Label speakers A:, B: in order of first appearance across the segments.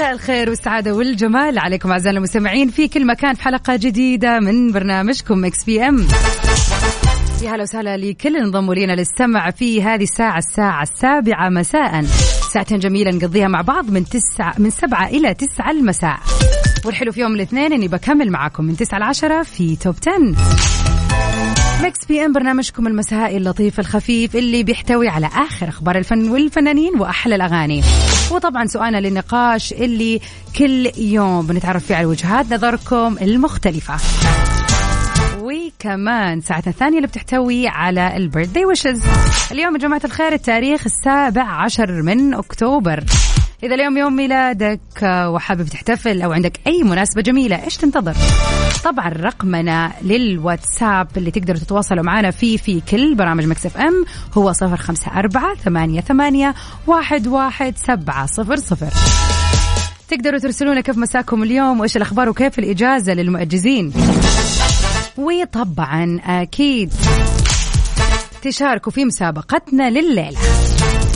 A: مساء الخير والسعادة والجمال عليكم أعزائنا المستمعين في كل مكان في حلقة جديدة من برنامجكم Mix PM. يا هلا وسهلا لكل انضموا لنا للسمع في هذه الساعة الساعة السابعة مساء. ساعتين جميلة نقضيها مع بعض من تسعة من سبعة إلى تسعة المساء. والحلو في يوم الاثنين إني بكمل معاكم من تسعة لعشرة في top 10 Mix PM برنامجكم المسائي اللطيف الخفيف اللي بيحتوي على آخر أخبار الفن والفنانين وأحلى الأغاني. وطبعا سؤالنا للنقاش اللي كل يوم بنتعرف فيه على وجهات نظركم المختلفة. وكمان ساعتنا الثانية اللي بتحتوي على البيرثدي ويشز. اليوم يا جماعة الخير التاريخ السابع عشر من أكتوبر. إذا اليوم يوم ميلادك آه، وحابب تحتفل أو عندك أي مناسبة جميلة إيش تنتظر؟ طبعا رقمنا للواتساب اللي تقدروا تتواصلوا معنا فيه في كل برامج مكسف أم هو صفر خمسة أربعة ثمانية, ثمانية واحد, واحد سبعة صفر صفر. تقدروا ترسلونا كيف مساكم اليوم وإيش الأخبار وكيف الإجازة للمؤجزين. وطبعا أكيد تشاركوا في مسابقتنا لليلة.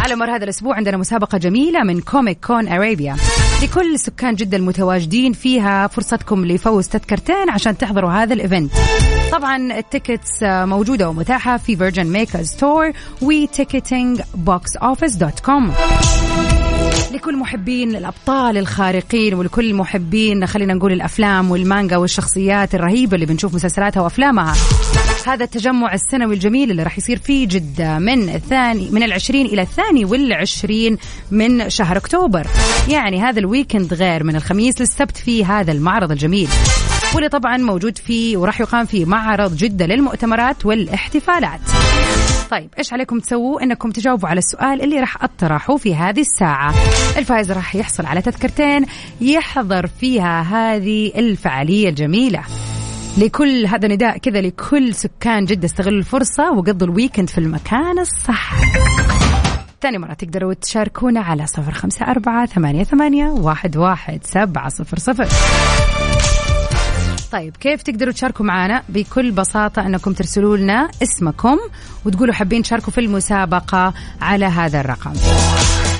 A: على مر هذا الأسبوع عندنا مسابقة جميلة من Comic Con Arabia لكل سكان جدة المتواجدين فيها فرصتكم لفوز تذكرتين عشان تحضروا هذا ال event طبعا ال tickets موجودة ومتاحة في Virgin Megastore و ticketingboxoffice.com لكل محبين الأبطال الخارقين ولكل محبين خلينا نقول الأفلام والمانجا والشخصيات الرهيبة اللي بنشوف مسلسلاتها وأفلامها. هذا التجمع السنوي الجميل اللي راح يصير في جدة من الثاني من العشرين إلى الثاني والعشرين من شهر أكتوبر. يعني هذا ال weekend غير من الخميس للسبت في هذا المعرض الجميل. واللي طبعا موجود فيه وراح يقام فيه معرض جدة للمؤتمرات والاحتفالات. طيب إيش عليكم تسووا؟ إنكم تجاوبوا على السؤال اللي راح أطرحه في هذه الساعة. الفائز راح يحصل على تذكرتين يحضر فيها هذه الفعالية الجميلة. لكل هذا نداء كذا لكل سكان جدة استغلوا الفرصة وقضوا الويكند في المكان الصح. ثاني مرة تقدروا تشاركونا على صفر خمسة أربعة ثمانية, ثمانية واحد, واحد سبعة صفر صفر. طيب كيف تقدروا تشاركوا معنا بكل بساطة أنكم ترسلوا لنا اسمكم وتقولوا حابين تشاركوا في المسابقة على هذا الرقم.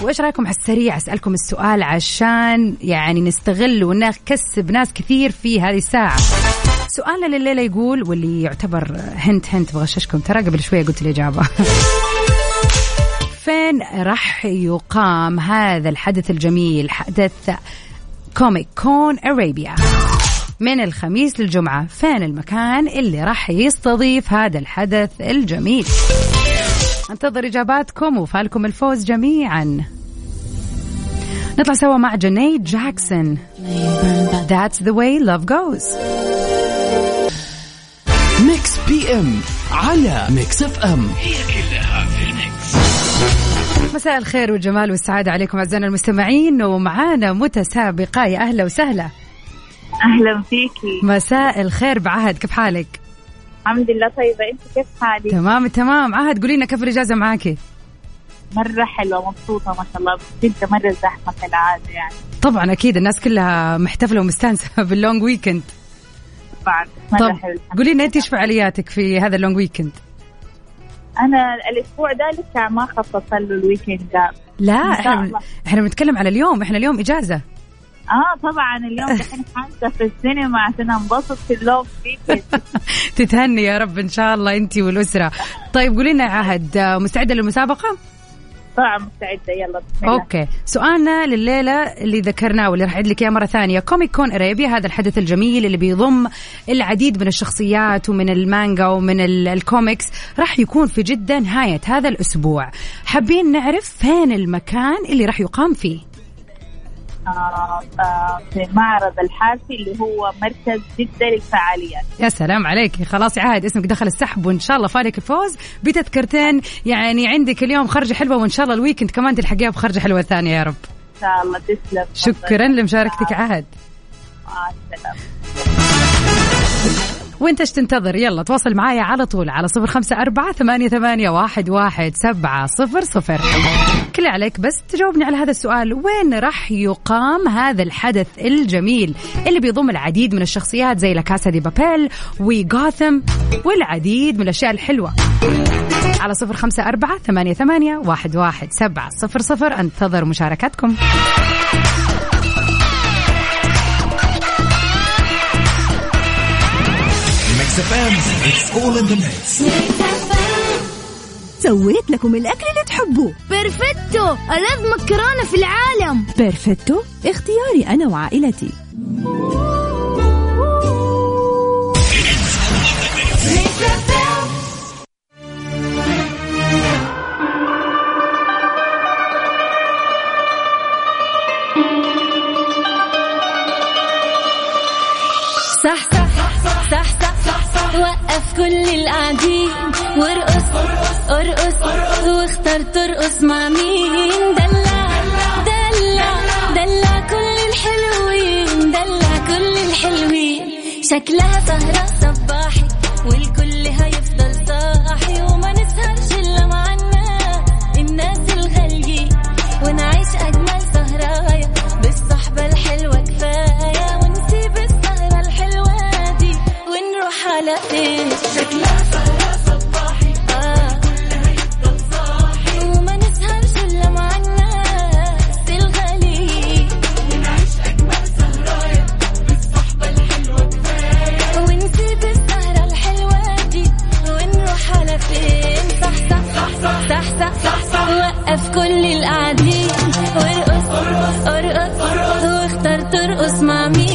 A: وإيش رأيكم على السريع؟ أسألكم السؤال عشان يعني نستغل ونكسب ناس كثير في هذه الساعة. سؤالنا لليلة يقول واللي يعتبر هنت هنت بغششكم ترى قبل شوية قلت الإجابة. فين راح يقام هذا الحدث الجميل؟ حدث Comic Con Arabia. من الخميس للجمعة. فين المكان اللي راح يستضيف هذا الحدث الجميل؟ انتظر إجاباتكم وفالكم الفوز جميعا. نطلع سوا مع Janet Jackson. That's the way love goes.
B: Mix PM على Mix FM
C: هي كلها في ال mix
A: مساء الخير والجمال والسعادة عليكم أعزائنا المستمعين. ومعانا متسابقة يا أهلا وسهلا.
D: أهلا فيكي.
A: مساء الخير يا عهد كيف حالك؟
D: الحمد لله طيبة. أنت كيف حالك؟
A: تمام تمام. عهد قولي لنا كيف الإجازة معاكي؟
D: مرة حلوة مبسوطة ما شاء الله. انت مرة زحمة كالعادة يعني.
A: طبعا أكيد. الناس كلها محتفلة ومستانسة بال long weekend
D: بعد مرة
A: طب
D: حلو الحمد
A: قولي لنا. أنت إيش فعالياتك في هذا ال long
D: weekend؟ أنا الأسبوع ده لسه ما خصصت له ال weekend ده.
A: لا
D: إحنا.
A: إحنا بنتكلم على اليوم. إحنا اليوم إجازة.
D: آه طبعا اليوم دحين حاسه في السينما عشان انبسط في اللوف
A: تتهني يا رب إن شاء الله أنت والأسرة. طيب قولي لنا عهد مستعدة للمسابقة؟
D: طبعا مستعدة يلا. بسم الله.
A: okay. سؤالنا لليلة اللي ذكرناه واللي راح اعيد لك إياه مرة ثانية. Comic Con Arabia هذا الحدث الجميل اللي بيضم العديد من الشخصيات ومن المانجا ومن ال- الكوميكس راح يكون في جدة نهاية هذا الأسبوع. حابين نعرف فين المكان اللي راح يقام فيه؟
D: في معرض الحافي اللي هو مركز جدة للفعاليات.
A: يا سلام عليك. خلاص عهد اسمك دخل السحب وإن شاء الله فالك الفوز بتذكرتين. يعني عندك اليوم خرجه حلوة وإن شاء الله ال weekend كمان تلحقيها بخرجة حلوة ثانية يا رب.
D: إن شاء الله تسلم.
A: شكرا لمشاركتك عهد
D: مع
A: وإنت إيش تنتظر؟ يلا تواصل معايا على طول على صفر خمسة أربعة ثمانية, ثمانية واحد, واحد سبعة صفر صفر. كل اللي عليك بس تجاوبني على هذا السؤال. وين راح يقام هذا الحدث الجميل اللي بيضم العديد من الشخصيات زي لاكاسا دي بابيل وغاثم والعديد من الأشياء الحلوة؟ على صفر خمسة أربعة ثمانية, ثمانية واحد, واحد سبعة صفر صفر. أنتظر مشاركتكم.
C: It's all in the mix
E: سويت لكم الأكل اللي تحبوه.
F: Perfetto ألذ مكرونة في العالم.
E: Perfetto اختياري أنا وعائلتي.
F: صح صح صح صح صح. وقف كل القاعدين. وارقص ارقص واختار ترقص مع مين؟ دلع دلع دلع كل الحلوين دلع كل الحلوين. شكلها سهرة واختار ترقص مع مين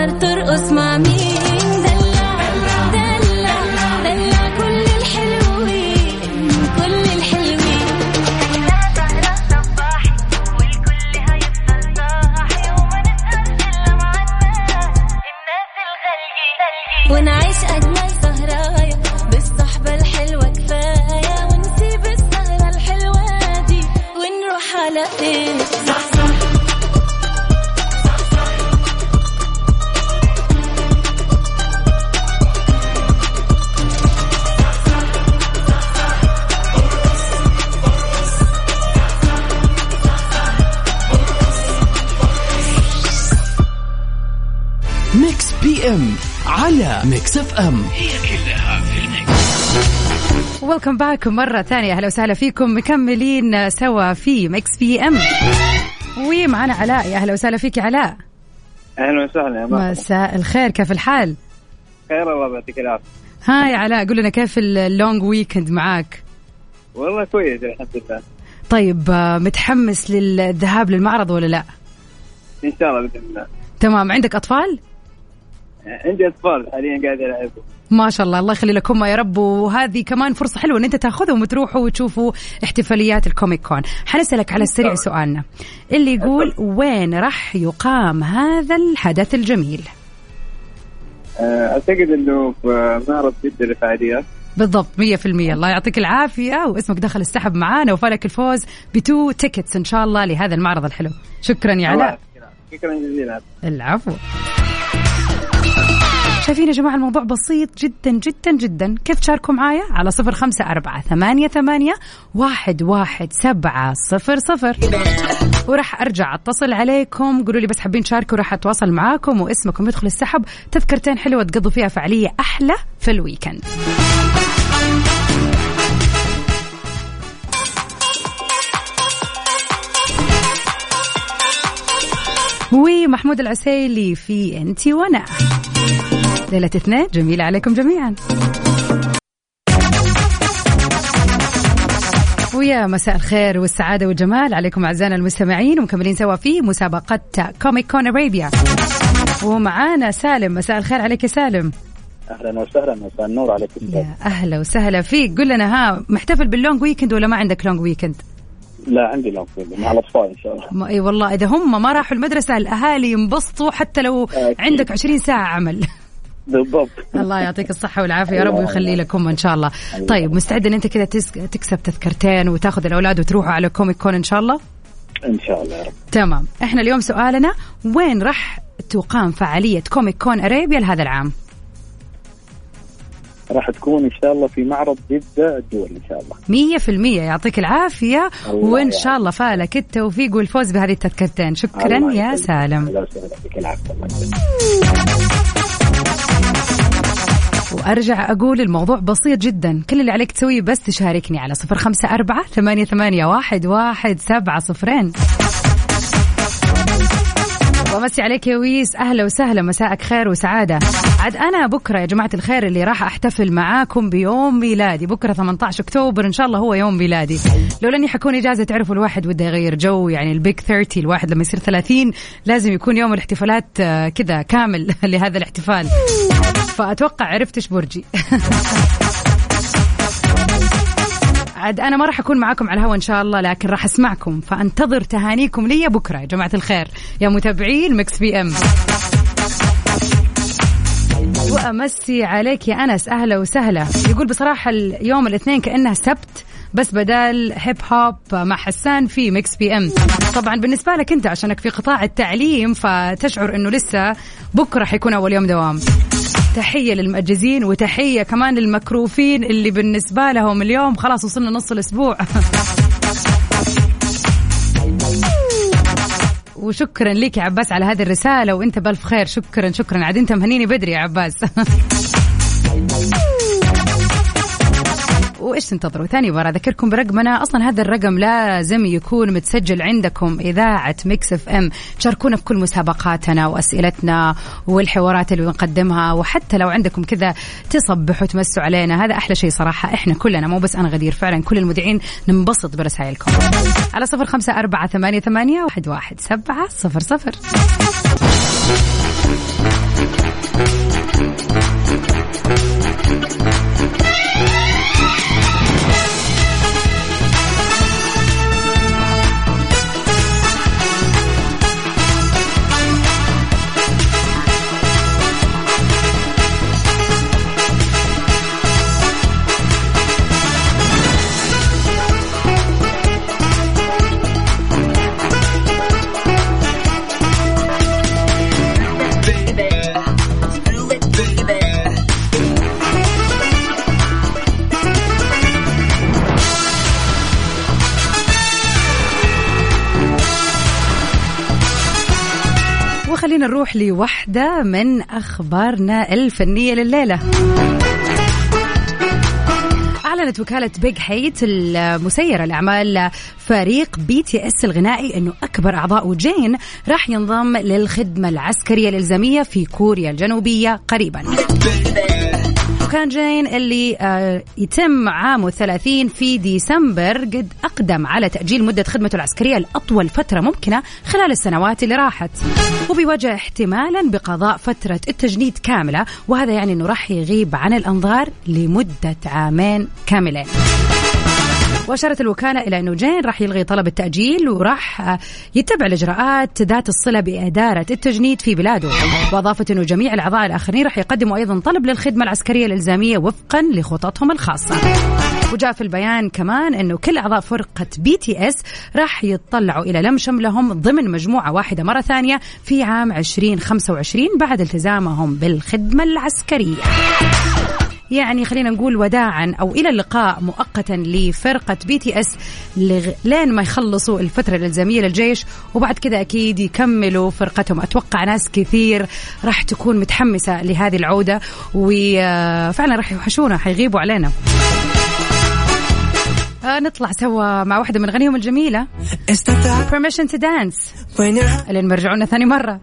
F: واختار ترقص مع مين؟
A: Welcome back مرة ثانية. أهلا وسهلا فيكم. مكملين سوا في Mix PM ومعنا علاء. يا أهلا وسهلا فيك علاء.
G: أهلا وسهلا
A: مساء الخير. كيف الحال؟
G: خير الله يعطيك العافية.
A: ها يا علاء قول لنا كيف ال long weekend معاك؟
G: والله كويس الحمد لله.
A: طيب آه، متحمس للذهاب للمعرض ولا لا؟
G: إن شاء الله بإذن الله.
A: تمام. عندك أطفال؟
G: عندي أطفال حاليا قاعد ألعب.
A: ما شاء الله الله يخلي لكم يا رب. وهذه كمان فرصة حلوة إن أنت تأخذهم وتروحوا وتشوفوا احتفاليات ال Comic Con. حنسألك على السريع سؤالنا. اللي يقول وين راح يقام هذا الحدث الجميل؟
G: آه، أعتقد إنه في معرض جدة للفعاليات
A: بالضبط 100% الله يعطيك العافية. واسمك دخل السحب معانا وفالك الفوز ب two tickets إن شاء الله لهذا المعرض الحلو. شكرا يا علاء.
G: شكرا جزيلا.
A: العفو. شايفين يا جماعة الموضوع بسيط جدا جدا جدا. كيف تشاركوا معايا؟ على صفر خمسة أربعة ثمانية, ثمانية واحد, واحد سبعة صفر صفر. وراح أرجع أتصل عليكم. قولوا لي بس حابين تشاركوا راح أتواصل معاكم. واسمكم يدخل السحب. تذكرتين حلوة تقضوا فيها فعالية أحلى في الويكند. ومحمود العسيلي في أنتي وأنا. ليلة اثنين جميلة عليكم جميعا. ويا مساء الخير والسعادة والجمال عليكم أعزائنا المستمعين ومكملين سوا في مسابقة Comic Con Arabia ومعانا سالم مساء الخير عليك يا سالم.
H: أهلا وسهلا مساء النور عليكم
A: يا أهلا وسهلا. فيك قل لنا ها محتفل بال long weekend ولا ما عندك long weekend
H: لا عندي long weekend مع الأطفال إن شاء الله.
A: ما إي والله إذا هم ما راحوا المدرسة الأهالي ينبسطوا حتى لو
H: أكيد.
A: عندك 20 ساعة عمل.
H: بالضبط.
A: الله يعطيك الصحة والعافية يا رب ويخلي لكم إن شاء الله. طيب مستعد إن أنت كذا تكسب تذكرتين وتاخذ الأولاد وتروحوا على Comic Con إن شاء الله؟
H: إن شاء الله يا رب.
A: تمام. إحنا اليوم سؤالنا وين راح تقام فعالية Comic Con Arabia لهذا العام؟
H: راح تكون إن شاء الله في معرض جدة الدول إن شاء الله.
A: مية في المية. يعطيك العافية
H: الله
A: وإن شاء. الله فالك التوفيق والفوز بهذه التذكرتين. شكرا
H: الله
A: يا
H: يسلمك.
A: سالم وأرجع أقول الموضوع بسيط جدا. كل اللي عليك تسويه بس تشاركني على صفر خمسة أربعة ثمانية, ثمانية واحد, واحد سبعة صفرين. ومسي عليك يا ويس. أهلا وسهلا مساءك خير وسعادة. عاد أنا بكرة يا جماعة الخير اللي راح أحتفل معاكم بيوم ميلادي. بكرة 18 أكتوبر إن شاء الله هو يوم ميلادي. لو اني حكون إجازة تعرفوا الواحد وده يغير جو يعني البيك 30 الواحد لما يصير 30 لازم يكون يوم الاحتفالات آه، كذا كامل لهذا الاحتفال. فأتوقع عرفت إيش برجي. عاد أنا ما راح أكون معاكم على الهوا إن شاء الله لكن راح أسمعكم فأنتظر تهانيكم لي بكرة. يا جماعة الخير يا متابعين Mix PM. وأمسي عليك يا أنس أهلا وسهلا. يقول بصراحة اليوم الاثنين كانه سبت بس بدال hip hop مع حسان في Mix PM. طبعا بالنسبة لك أنت عشانك في قطاع التعليم فتشعر إنه لسه بكرة حيكون أول يوم دوام. تحية للمأجزين وتحية كمان للمكروفين اللي بالنسبة لهم اليوم. خلاص وصلنا نص الأسبوع. وشكرا لك يا عباس على هذه الرسالة وأنت بألف خير. شكرا شكرا. عاد أنت مهنيني بدري يا عباس. وايش تنتظروا؟ ثاني مرة أذكركم برقمنا أصلا هذا الرقم لازم يكون متسجل عندكم إذاعة Mix FM. تشاركونا في كل مسابقاتنا وأسئلتنا والحوارات اللي بنقدمها وحتى لو عندكم كذا تصبحوا تمسوا علينا هذا أحلى شيء صراحة. إحنا كلنا مو بس أنا غدير فعلا كل المذيعين ننبسط برسائلكم. على صفر خمسة أربعة ثمانية, ثمانية واحد, واحد سبعة صفر صفر. وخلينا نروح لوحدة من أخبارنا الفنية لليلة. أعلنت وكالة Big Hit المسيرة لأعمال فريق BTS الغنائي أنه أكبر أعضاء جين راح ينضم للخدمة العسكرية الإلزامية في كوريا الجنوبية قريبا. وكان جين اللي آه، يتم عامه الثلاثين في ديسمبر قد أقدم على تأجيل مدة خدمته العسكرية لأطول فترة ممكنة خلال السنوات اللي راحت. وبيواجه احتمالا بقضاء فترة التجنيد كاملة وهذا يعني أنه راح يغيب عن الأنظار لمدة عامين كاملين. وأشارت الوكالة إلى أنه جين راح يلغي طلب التأجيل وراح آه، يتبع الإجراءات ذات الصلة بإدارة التجنيد في بلاده وأضافت أنه جميع الأعضاء الآخرين راح يقدموا أيضا طلب للخدمة العسكرية الإلزامية وفقا لخططهم الخاصة وجاء في البيان كمان أنه كل أعضاء فرقة BTS راح يتطلعوا إلى لم شملهم ضمن مجموعة واحدة مرة ثانية في عام 2025 بعد التزامهم بالخدمة العسكرية. يعني خلينا نقول وداعا أو إلى اللقاء مؤقتا لفرقة BTS لين ما يخلصوا الفترة الإلزامية للجيش وبعد كذا أكيد يكملوا فرقتهم. أتوقع ناس كثير راح تكون متحمسة لهذه العودة وفعلا راح يوحشونا حيغيبوا علينا. آه نطلع سوا مع واحدة من أغانيهم الجميلة. Permission to Dance. لين ما ثاني مرة.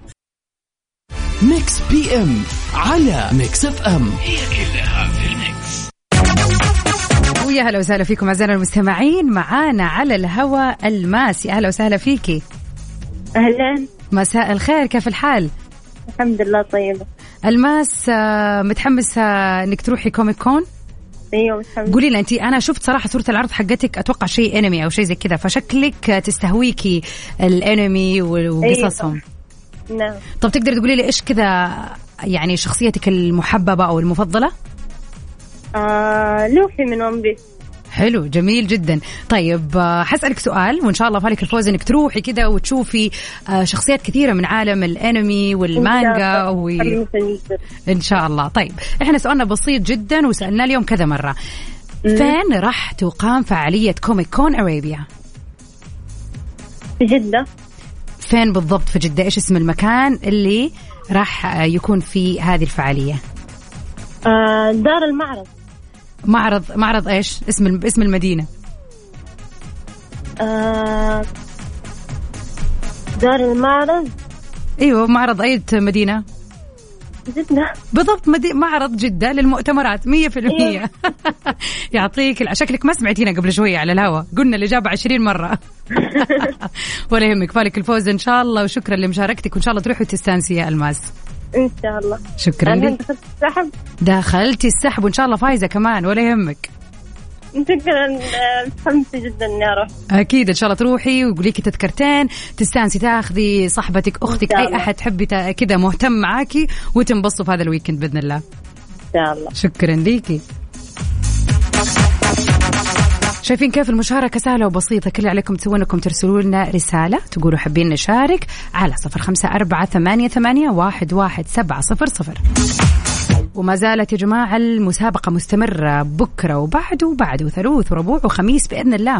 B: Mix PM على Mix FM.
C: هي كلها
A: ويا هلا وسهلا فيكم أعزائنا المستمعين. معانا على الهواء الماس يا هلا وسهلا فيكي.
D: أهلا.
A: مساء الخير كيف الحال؟
D: الحمد لله طيبة.
A: الماس آه، متحمسة إنك تروحي Comic Con؟
D: أيوه متحمسة
A: قولي لي انت أنا شفت صراحة صورة العرض حقتك أتوقع شيء أنمي أو شيء زي كذا فشكلك تستهويكي الأنمي وقصصهم.
D: نعم.
A: طب تقدر تقولي لي إيش كذا يعني شخصيتك المحببة أو المفضلة؟
D: آه لوفي من One Piece
A: حلو جميل جدا. طيب آه، حسألك سؤال وإن شاء الله فالك الفوز إنك تروحي كذا وتشوفي آه، شخصيات كثيرة من عالم الأنمي والمانجا و... إن شاء الله. طيب إحنا سؤالنا بسيط جدا وسألناه اليوم كذا مرة. فين راح تقام فعالية كوميك كون أرابيا؟
D: في جدة.
A: فين بالضبط في جدة؟ إيش اسم المكان اللي راح يكون في هذه الفعالية؟
D: آه دار المعرض.
A: معرض معرض إيش؟ اسم اسم المدينة.
D: آه دار المعرض؟
A: أيوه معرض أي مدينة؟
D: جدة.
A: بالضبط مدي... معرض جدة للمؤتمرات 100% يعطيك الع- شكلك ما سمعتينا قبل شوية على الهوا. قلنا الإجابة 20 مرة. ولا يهمك فالك الفوز إن شاء الله وشكرا لمشاركتك وإن شاء الله تروحي تستانسي يا ألماس.
D: إن شاء الله.
A: شكرا لك.
D: دخلت السحب.
A: دخلتي السحب وإن شاء الله فايزة كمان ولا يهمك.
D: شكرا متحمسة جدا اني أروح
A: أكيد إن شاء الله تروحي ويقوليكي تذكرتين تستانسي تاخذي صاحبتك أي
D: الله.
A: أحد تحبي كذا مهتم معاكي وتنبسطوا في هذا الويكند بإذن الله.
D: إن شاء الله.
A: شكرا ليكي. شايفين كيف المشاركة؟ سهلة وبسيطة. كل اللي عليكم تسوون إنكم ترسلوا لنا رسالة تقولوا حابين نشارك على صفر خمسة أربعة ثمانية, ثمانية واحد, واحد سبعة صفر صفر. وما زالت يا جماعة المسابقة مستمرة بكرة وبعده وبعده وثلوث وربوع وخميس بإذن الله.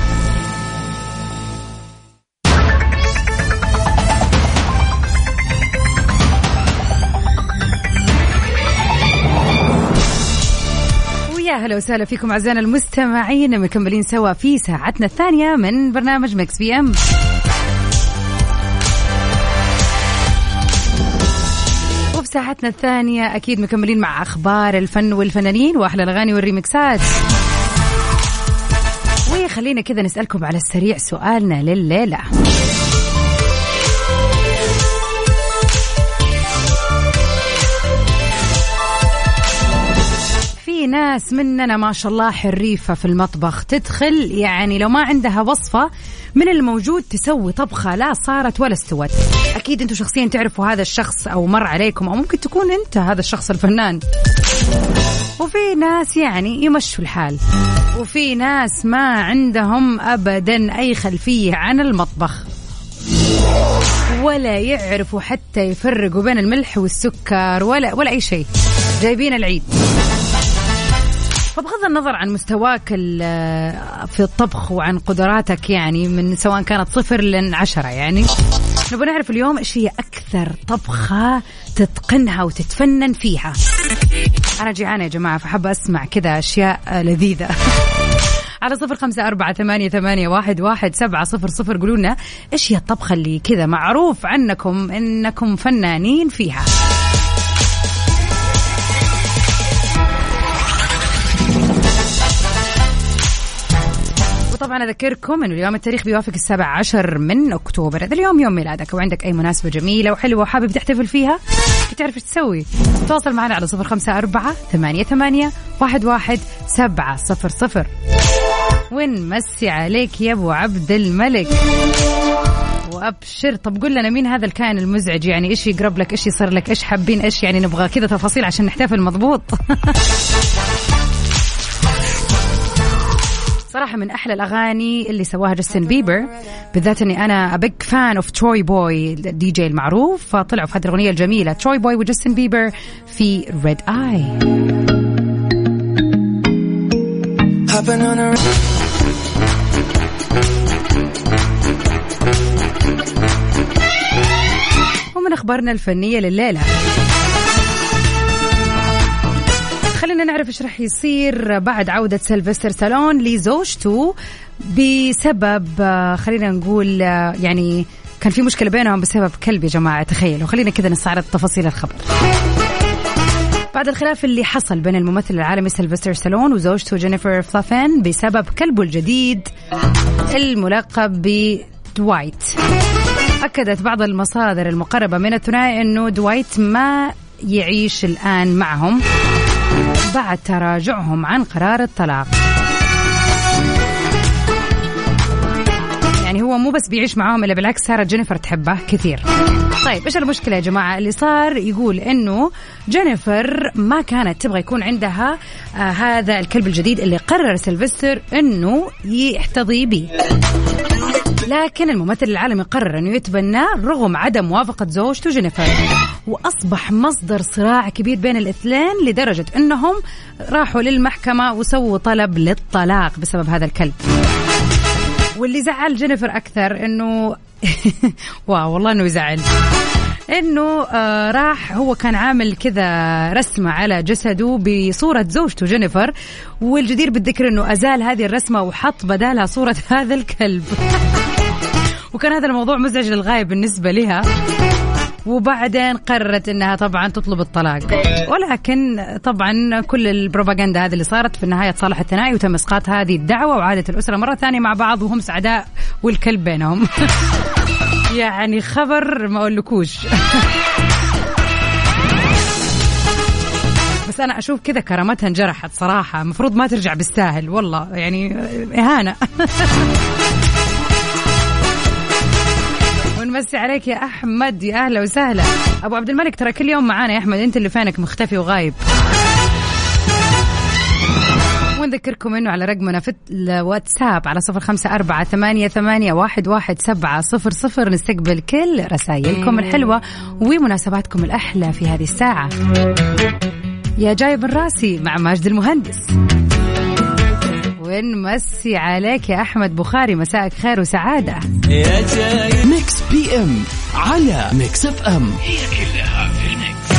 A: ويا هلا وسهلا فيكم أعزائنا المستمعين مكملين سوا في ساعتنا الثانية من برنامج Mix PM وفي ساعتنا الثانية أكيد مكملين مع أخبار الفن والفنانين وأحلى الأغاني والريمكسات وخلينا كذا نسألكم على السريع سؤالنا لليلة. ناس مننا ما شاء الله حريفة في المطبخ. تدخل يعني لو ما عندها وصفة من الموجود تسوي طبخة لا صارت ولا استوت. أكيد أنتم شخصيا تعرفوا هذا الشخص أو مر عليكم أو ممكن تكون أنت هذا الشخص الفنان. وفي ناس يعني يمشوا الحال. وفي ناس ما عندهم أبدا أي خلفية عن المطبخ. ولا يعرفوا حتى يفرقوا بين الملح والسكر ولا ولا أي شيء. جايبين العيد. فبغض النظر عن مستواك في الطبخ وعن قدراتك يعني من سواء كانت صفر لين عشرة يعني نبغى نعرف اليوم إيش هي أكثر طبخة تتقنها وتتفنن فيها. أنا جيعانة يا جماعة فحابة أسمع كذا أشياء لذيذة. على صفر خمسة أربعة ثمانية, ثمانية واحد, واحد سبعة صفر صفر قولوا لنا إيش هي الطبخة اللي كذا معروف عنكم إنكم فنانين فيها. وطبعا أذكركم إنه اليوم التاريخ بيوافق السابع عشر من أكتوبر. هذا اليوم يوم ميلادك وعندك أي مناسبة جميلة وحلوة وحابب تحتفل فيها تعرف إيش تسوي. تواصل معنا على صفر خمسة أربعة ثمانية ثمانية واحد واحد سبعة صفر صفر. ونمسي عليك يا أبو عبد الملك؟ وأبشر. طب قول لنا مين هذا الكائن المزعج؟ يعني إيش يقرب لك؟ إيش يصير لك؟ إيش حابين؟ إيش يعني؟ نبغى كذا تفاصيل عشان نحتفل مضبوط. صراحة من أحلى الأغاني اللي سواها جاستن بيبر بالذات أني أنا a big fan of TroyBoi ال DJ المعروف فطلعوا في هذه الأغنية الجميلة TroyBoi وجاستن بيبر في Red Eye ومن أخبارنا الفنية لليلة. خلينا نعرف إيش راح يصير بعد عودة سيلفستر ستالون لزوجته بسبب خلينا نقول يعني كان في مشكلة بينهم بسبب كلب يا جماعة تخيلوا. خلينا كذا نستعرض تفاصيل الخبر. بعد الخلاف اللي حصل بين الممثل العالمي سيلفستر ستالون وزوجته جينيفر فلافين بسبب كلبه الجديد الملقب بدوايت أكدت بعض المصادر المقربة من الثنائي أنه دوايت ما يعيش الآن معهم. بعد تراجعهم عن قرار الطلاق يعني هو مو بس بيعيش معاهم إلا بالعكس صارت جينيفر تحبه كثير. طيب إيش المشكلة يا جماعة؟ اللي صار يقول إنه جينيفر ما كانت تبغى يكون عندها آه هذا الكلب الجديد اللي قرر سيلفستر إنه يحتفظ به. لكن الممثل العالمي قرر انه يتبناه رغم عدم موافقة زوجته جينيفر وأصبح مصدر صراع كبير بين الاثنين لدرجة أنهم راحوا للمحكمة وسووا طلب للطلاق بسبب هذا الكلب. واللي زعل جينيفر أكثر إنه واو والله إنه يزعل. إنه آه راح هو كان عامل كذا رسمة على جسده بصورة زوجته جينيفر. والجدير بالذكر إنه أزال هذه الرسمة وحط بدالها صورة هذا الكلب. وكان هذا الموضوع مزعج للغاية بالنسبة لها. وبعدين قررت إنها طبعا تطلب الطلاق. ولكن طبعا كل البروباغندا هذه اللي صارت في النهاية تصالح الثنائي وتم إسقاط هذه الدعوة وعادت الأسرة مرة ثانية مع بعض وهم سعداء والكلب بينهم. يعني خبر ما أقولكوش. بس أنا أشوف كذا كرامتها انجرحت صراحة. المفروض ما ترجع بالساهل والله يعني إهانة. ونمسي عليك يا أحمد يا أهلا وسهلا. أبو عبد الملك ترى كل يوم معانا يا أحمد أنت اللي فينك مختفي وغايب. ونذكركم إنه على رقمنا في الواتساب على صفر خمسة أربعة ثمانية, ثمانية واحد, واحد سبعة صفر صفر نستقبل كل رسائلكم الحلوة ومناسباتكم الأحلى في هذه الساعة. يا جايب الراسي مع ماجد المهندس. ونمسي عليك يا أحمد بخاري؟ مساءك خير وسعادة.
B: يا جاي Mix PM على Mix FM
C: هي كلها في ال mix.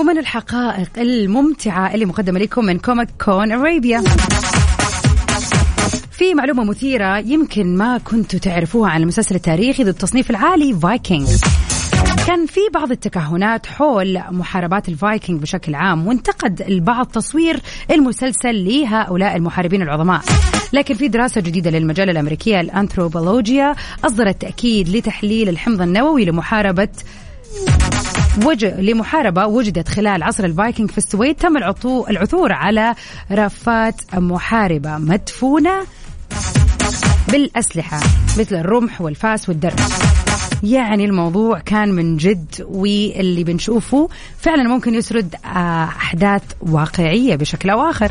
A: ومن الحقائق الممتعة اللي مقدمة لكم من Comic Con Arabia في معلومة مثيرة يمكن ما كنتوا تعرفوها عن المسلسل التاريخي ذو التصنيف العالي فايكنج كان في بعض التكهنات حول محاربات الفايكنج بشكل عام وانتقد البعض تصوير المسلسل لهؤلاء المحاربين العظماء لكن في دراسة جديدة للمجلة الأمريكية الأنثروبولوجيا أصدرت تأكيد لتحليل الحمض النووي لمحاربة وج... لمحاربة وجدت خلال عصر الفايكنج في السويد تم. العثور على رفات محاربة مدفونة بالأسلحة مثل الرمح والفاس والدرع. يعني الموضوع كان من جد واللي بنشوفه فعلا ممكن يسرد آه، أحداث واقعية بشكل أو آخر.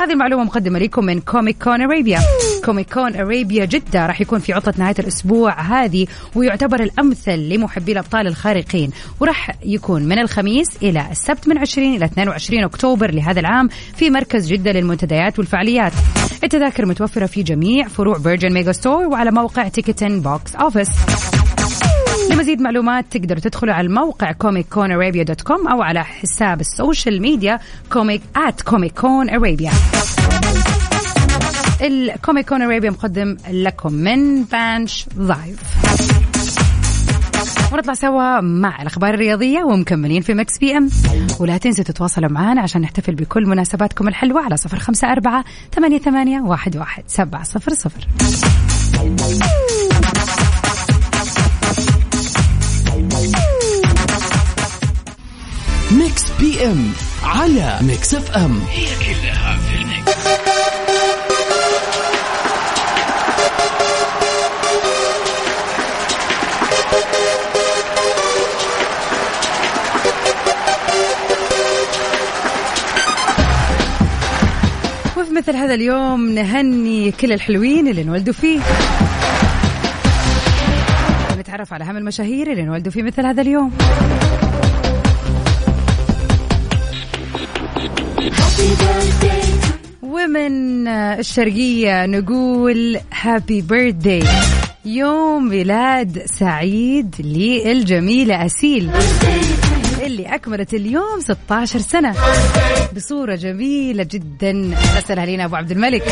A: هذه المعلومة مقدمة لكم من Comic Con Arabia Comic Con Arabia جدة راح يكون في عطلة نهاية الأسبوع هذه ويعتبر الأمثل لمحبي الأبطال الخارقين وراح يكون من الخميس إلى السبت من 20 إلى 22 أكتوبر لهذا العام في مركز جدة للمنتديات والفعاليات. التذاكر متوفرة في جميع فروع Virgin Megastore وعلى موقع Ticketing Box Office لمزيد معلومات تقدروا تدخلوا على الموقع Comic Con Arabia dot com أو على حساب ال social media Comic at Comic Con Arabia ال Comic Con Arabia مقدم لكم من بانش لايف ونطلع سوا مع الأخبار الرياضية ومكملين في Mix PM ولا تنسوا تتواصلوا معنا عشان نحتفل بكل مناسباتكم الحلوة على صفر خمسة أربعة ثمانية ثمانية واحد واحد سبعة صفر صفر.
B: PM على Mix FM.
C: هي كلها في ال mix.
A: وفي مثل هذا اليوم نهني كل الحلوين اللي انولدوا فيه. نتعرف على أهم المشاهير اللي انولدوا في مثل هذا اليوم. ومن الشرقية نقول هابي بيرثداي يوم ميلاد سعيد للجميلة أسيل اللي أكملت اليوم 16 سنة. بصورة جميلة جدا. أسألها لينا أبو عبد الملك.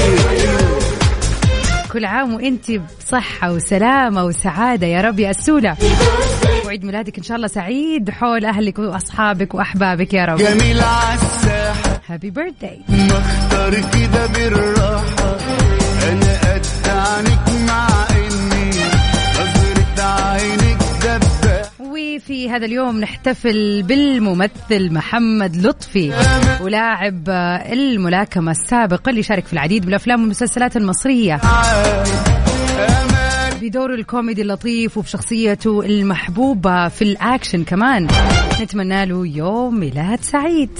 A: كل عام وإنت بصحة وسلامة وسعادة يا رب يا أسولة. وعيد ميلادك إن شاء الله سعيد حول أهلك وأصحابك وأحبابك يا رب.
I: جميل عالساحة
A: هابي بيرثداي
I: مختار كده بالراحة. أنا قد عنك مع إني نظرة عينك دبة
A: وفي هذا اليوم نحتفل بالممثل محمد لطفي ولاعب الملاكمة السابق اللي شارك في العديد من الأفلام والمسلسلات المصرية. بدوره الكوميدي اللطيف وبشخصيته المحبوبة في الأكشن كمان. نتمنى له يوم ميلاد سعيد.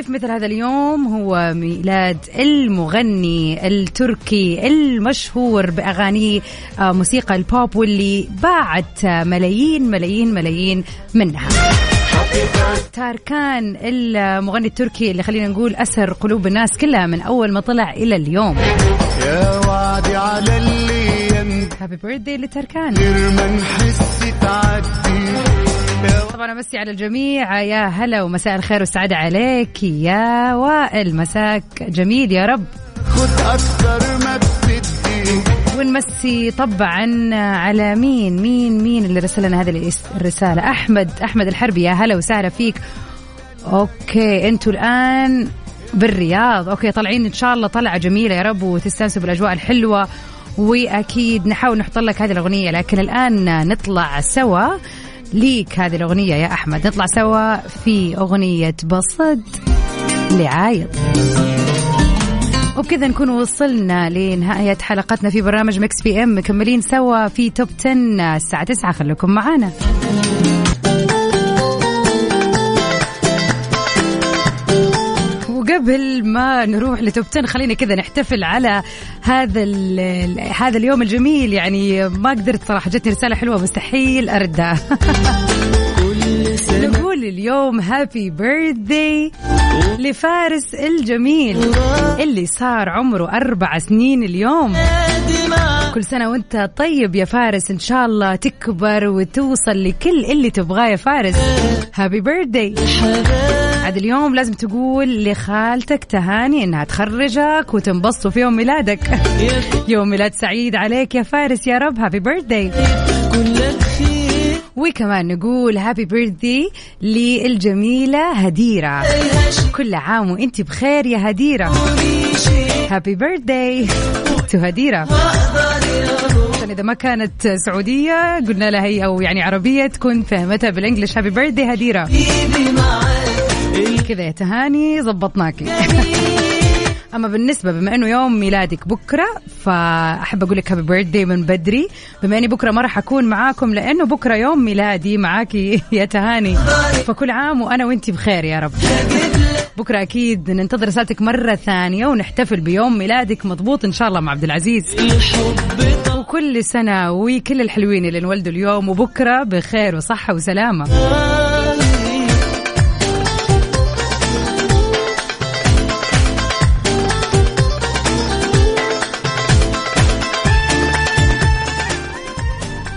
A: وفي مثل هذا اليوم هو ميلاد المغني التركي المشهور بأغانيه آه، موسيقى البوب واللي باعت ملايين ملايين ملايين منها. تاركان المغني التركي اللي خلينا نقول أسر قلوب الناس كلها من أول ما طلع إلى اليوم.
I: يا وعدي على اللي
A: هابي بيرثدي لتركان
I: غير ما نحس تعدي.
A: طبعا أمسي على الجميع. يا هلا ومساء الخير والسعاده عليك. يا وائل مساك جميل يا رب.
I: خد أكتر ما بتدي
A: ونمسي طبعا على مين؟ مين؟ مين اللي رسل لنا هذه الرسالة؟ أحمد أحمد الحربي. يا هلا وسهلا فيك. okay أنتوا الآن بالرياض. okay طالعين إن شاء الله. طلعة جميلة يا رب وتستانسوا بالأجواء الحلوة. وأكيد نحاول نحط لك هذه الأغنية لكن الآن نطلع سوا. ليك هذه الأغنية يا أحمد. نطلع سوا في أغنية بصد لعايض وبكذا نكون وصلنا لنهاية حلقتنا في برنامج Mix PM. مكملين سوا في top 10 الساعة 9 خليكم معانا. وقبل ما نروح ل top 10 خلينا كذا نحتفل على هذا هذا اليوم الجميل. يعني ما قدرت صراحة جتني رسالة حلوة مستحيل أردها. نقول اليوم happy birthday لفارس الجميل اللي صار عمره أربع سنين اليوم. كل سنة وأنت طيب يا فارس إن شاء الله تكبر وتوصل لكل اللي تبغاه يا فارس. happy birthday عاد اليوم لازم تقول لخالتك تهاني إنها تخرجك وتنبسطوا في يوم ميلادك. يوم ميلاد سعيد عليك يا فارس يا رب. happy birthday وكمان نقول happy birthday للجميلة هديرة. كل عام وإنت بخير يا هديرة. happy birthday to هديرة. عشان إذا ما كانت سعودية قلنا لها هي أو يعني عربية تكون فهمتها بال English. happy birthday هديرة. كذا يا تهاني زبطناكي أما بالنسبة بما إنه يوم ميلادك بكرة فأحب أقول لك happy birthday من بدري. بما إني بكرة ما راح أكون معاكم لأنه بكرة يوم ميلادي معاكي يا تهاني. فكل عام وأنا وانت بخير يا رب. بكرة أكيد ننتظر رسالتك مرة ثانية ونحتفل بيوم ميلادك مضبوط إن شاء الله مع عبد العزيز. وكل سنة وكل الحلوين اللي انولدوا اليوم وبكرة بخير وصحة وسلامة.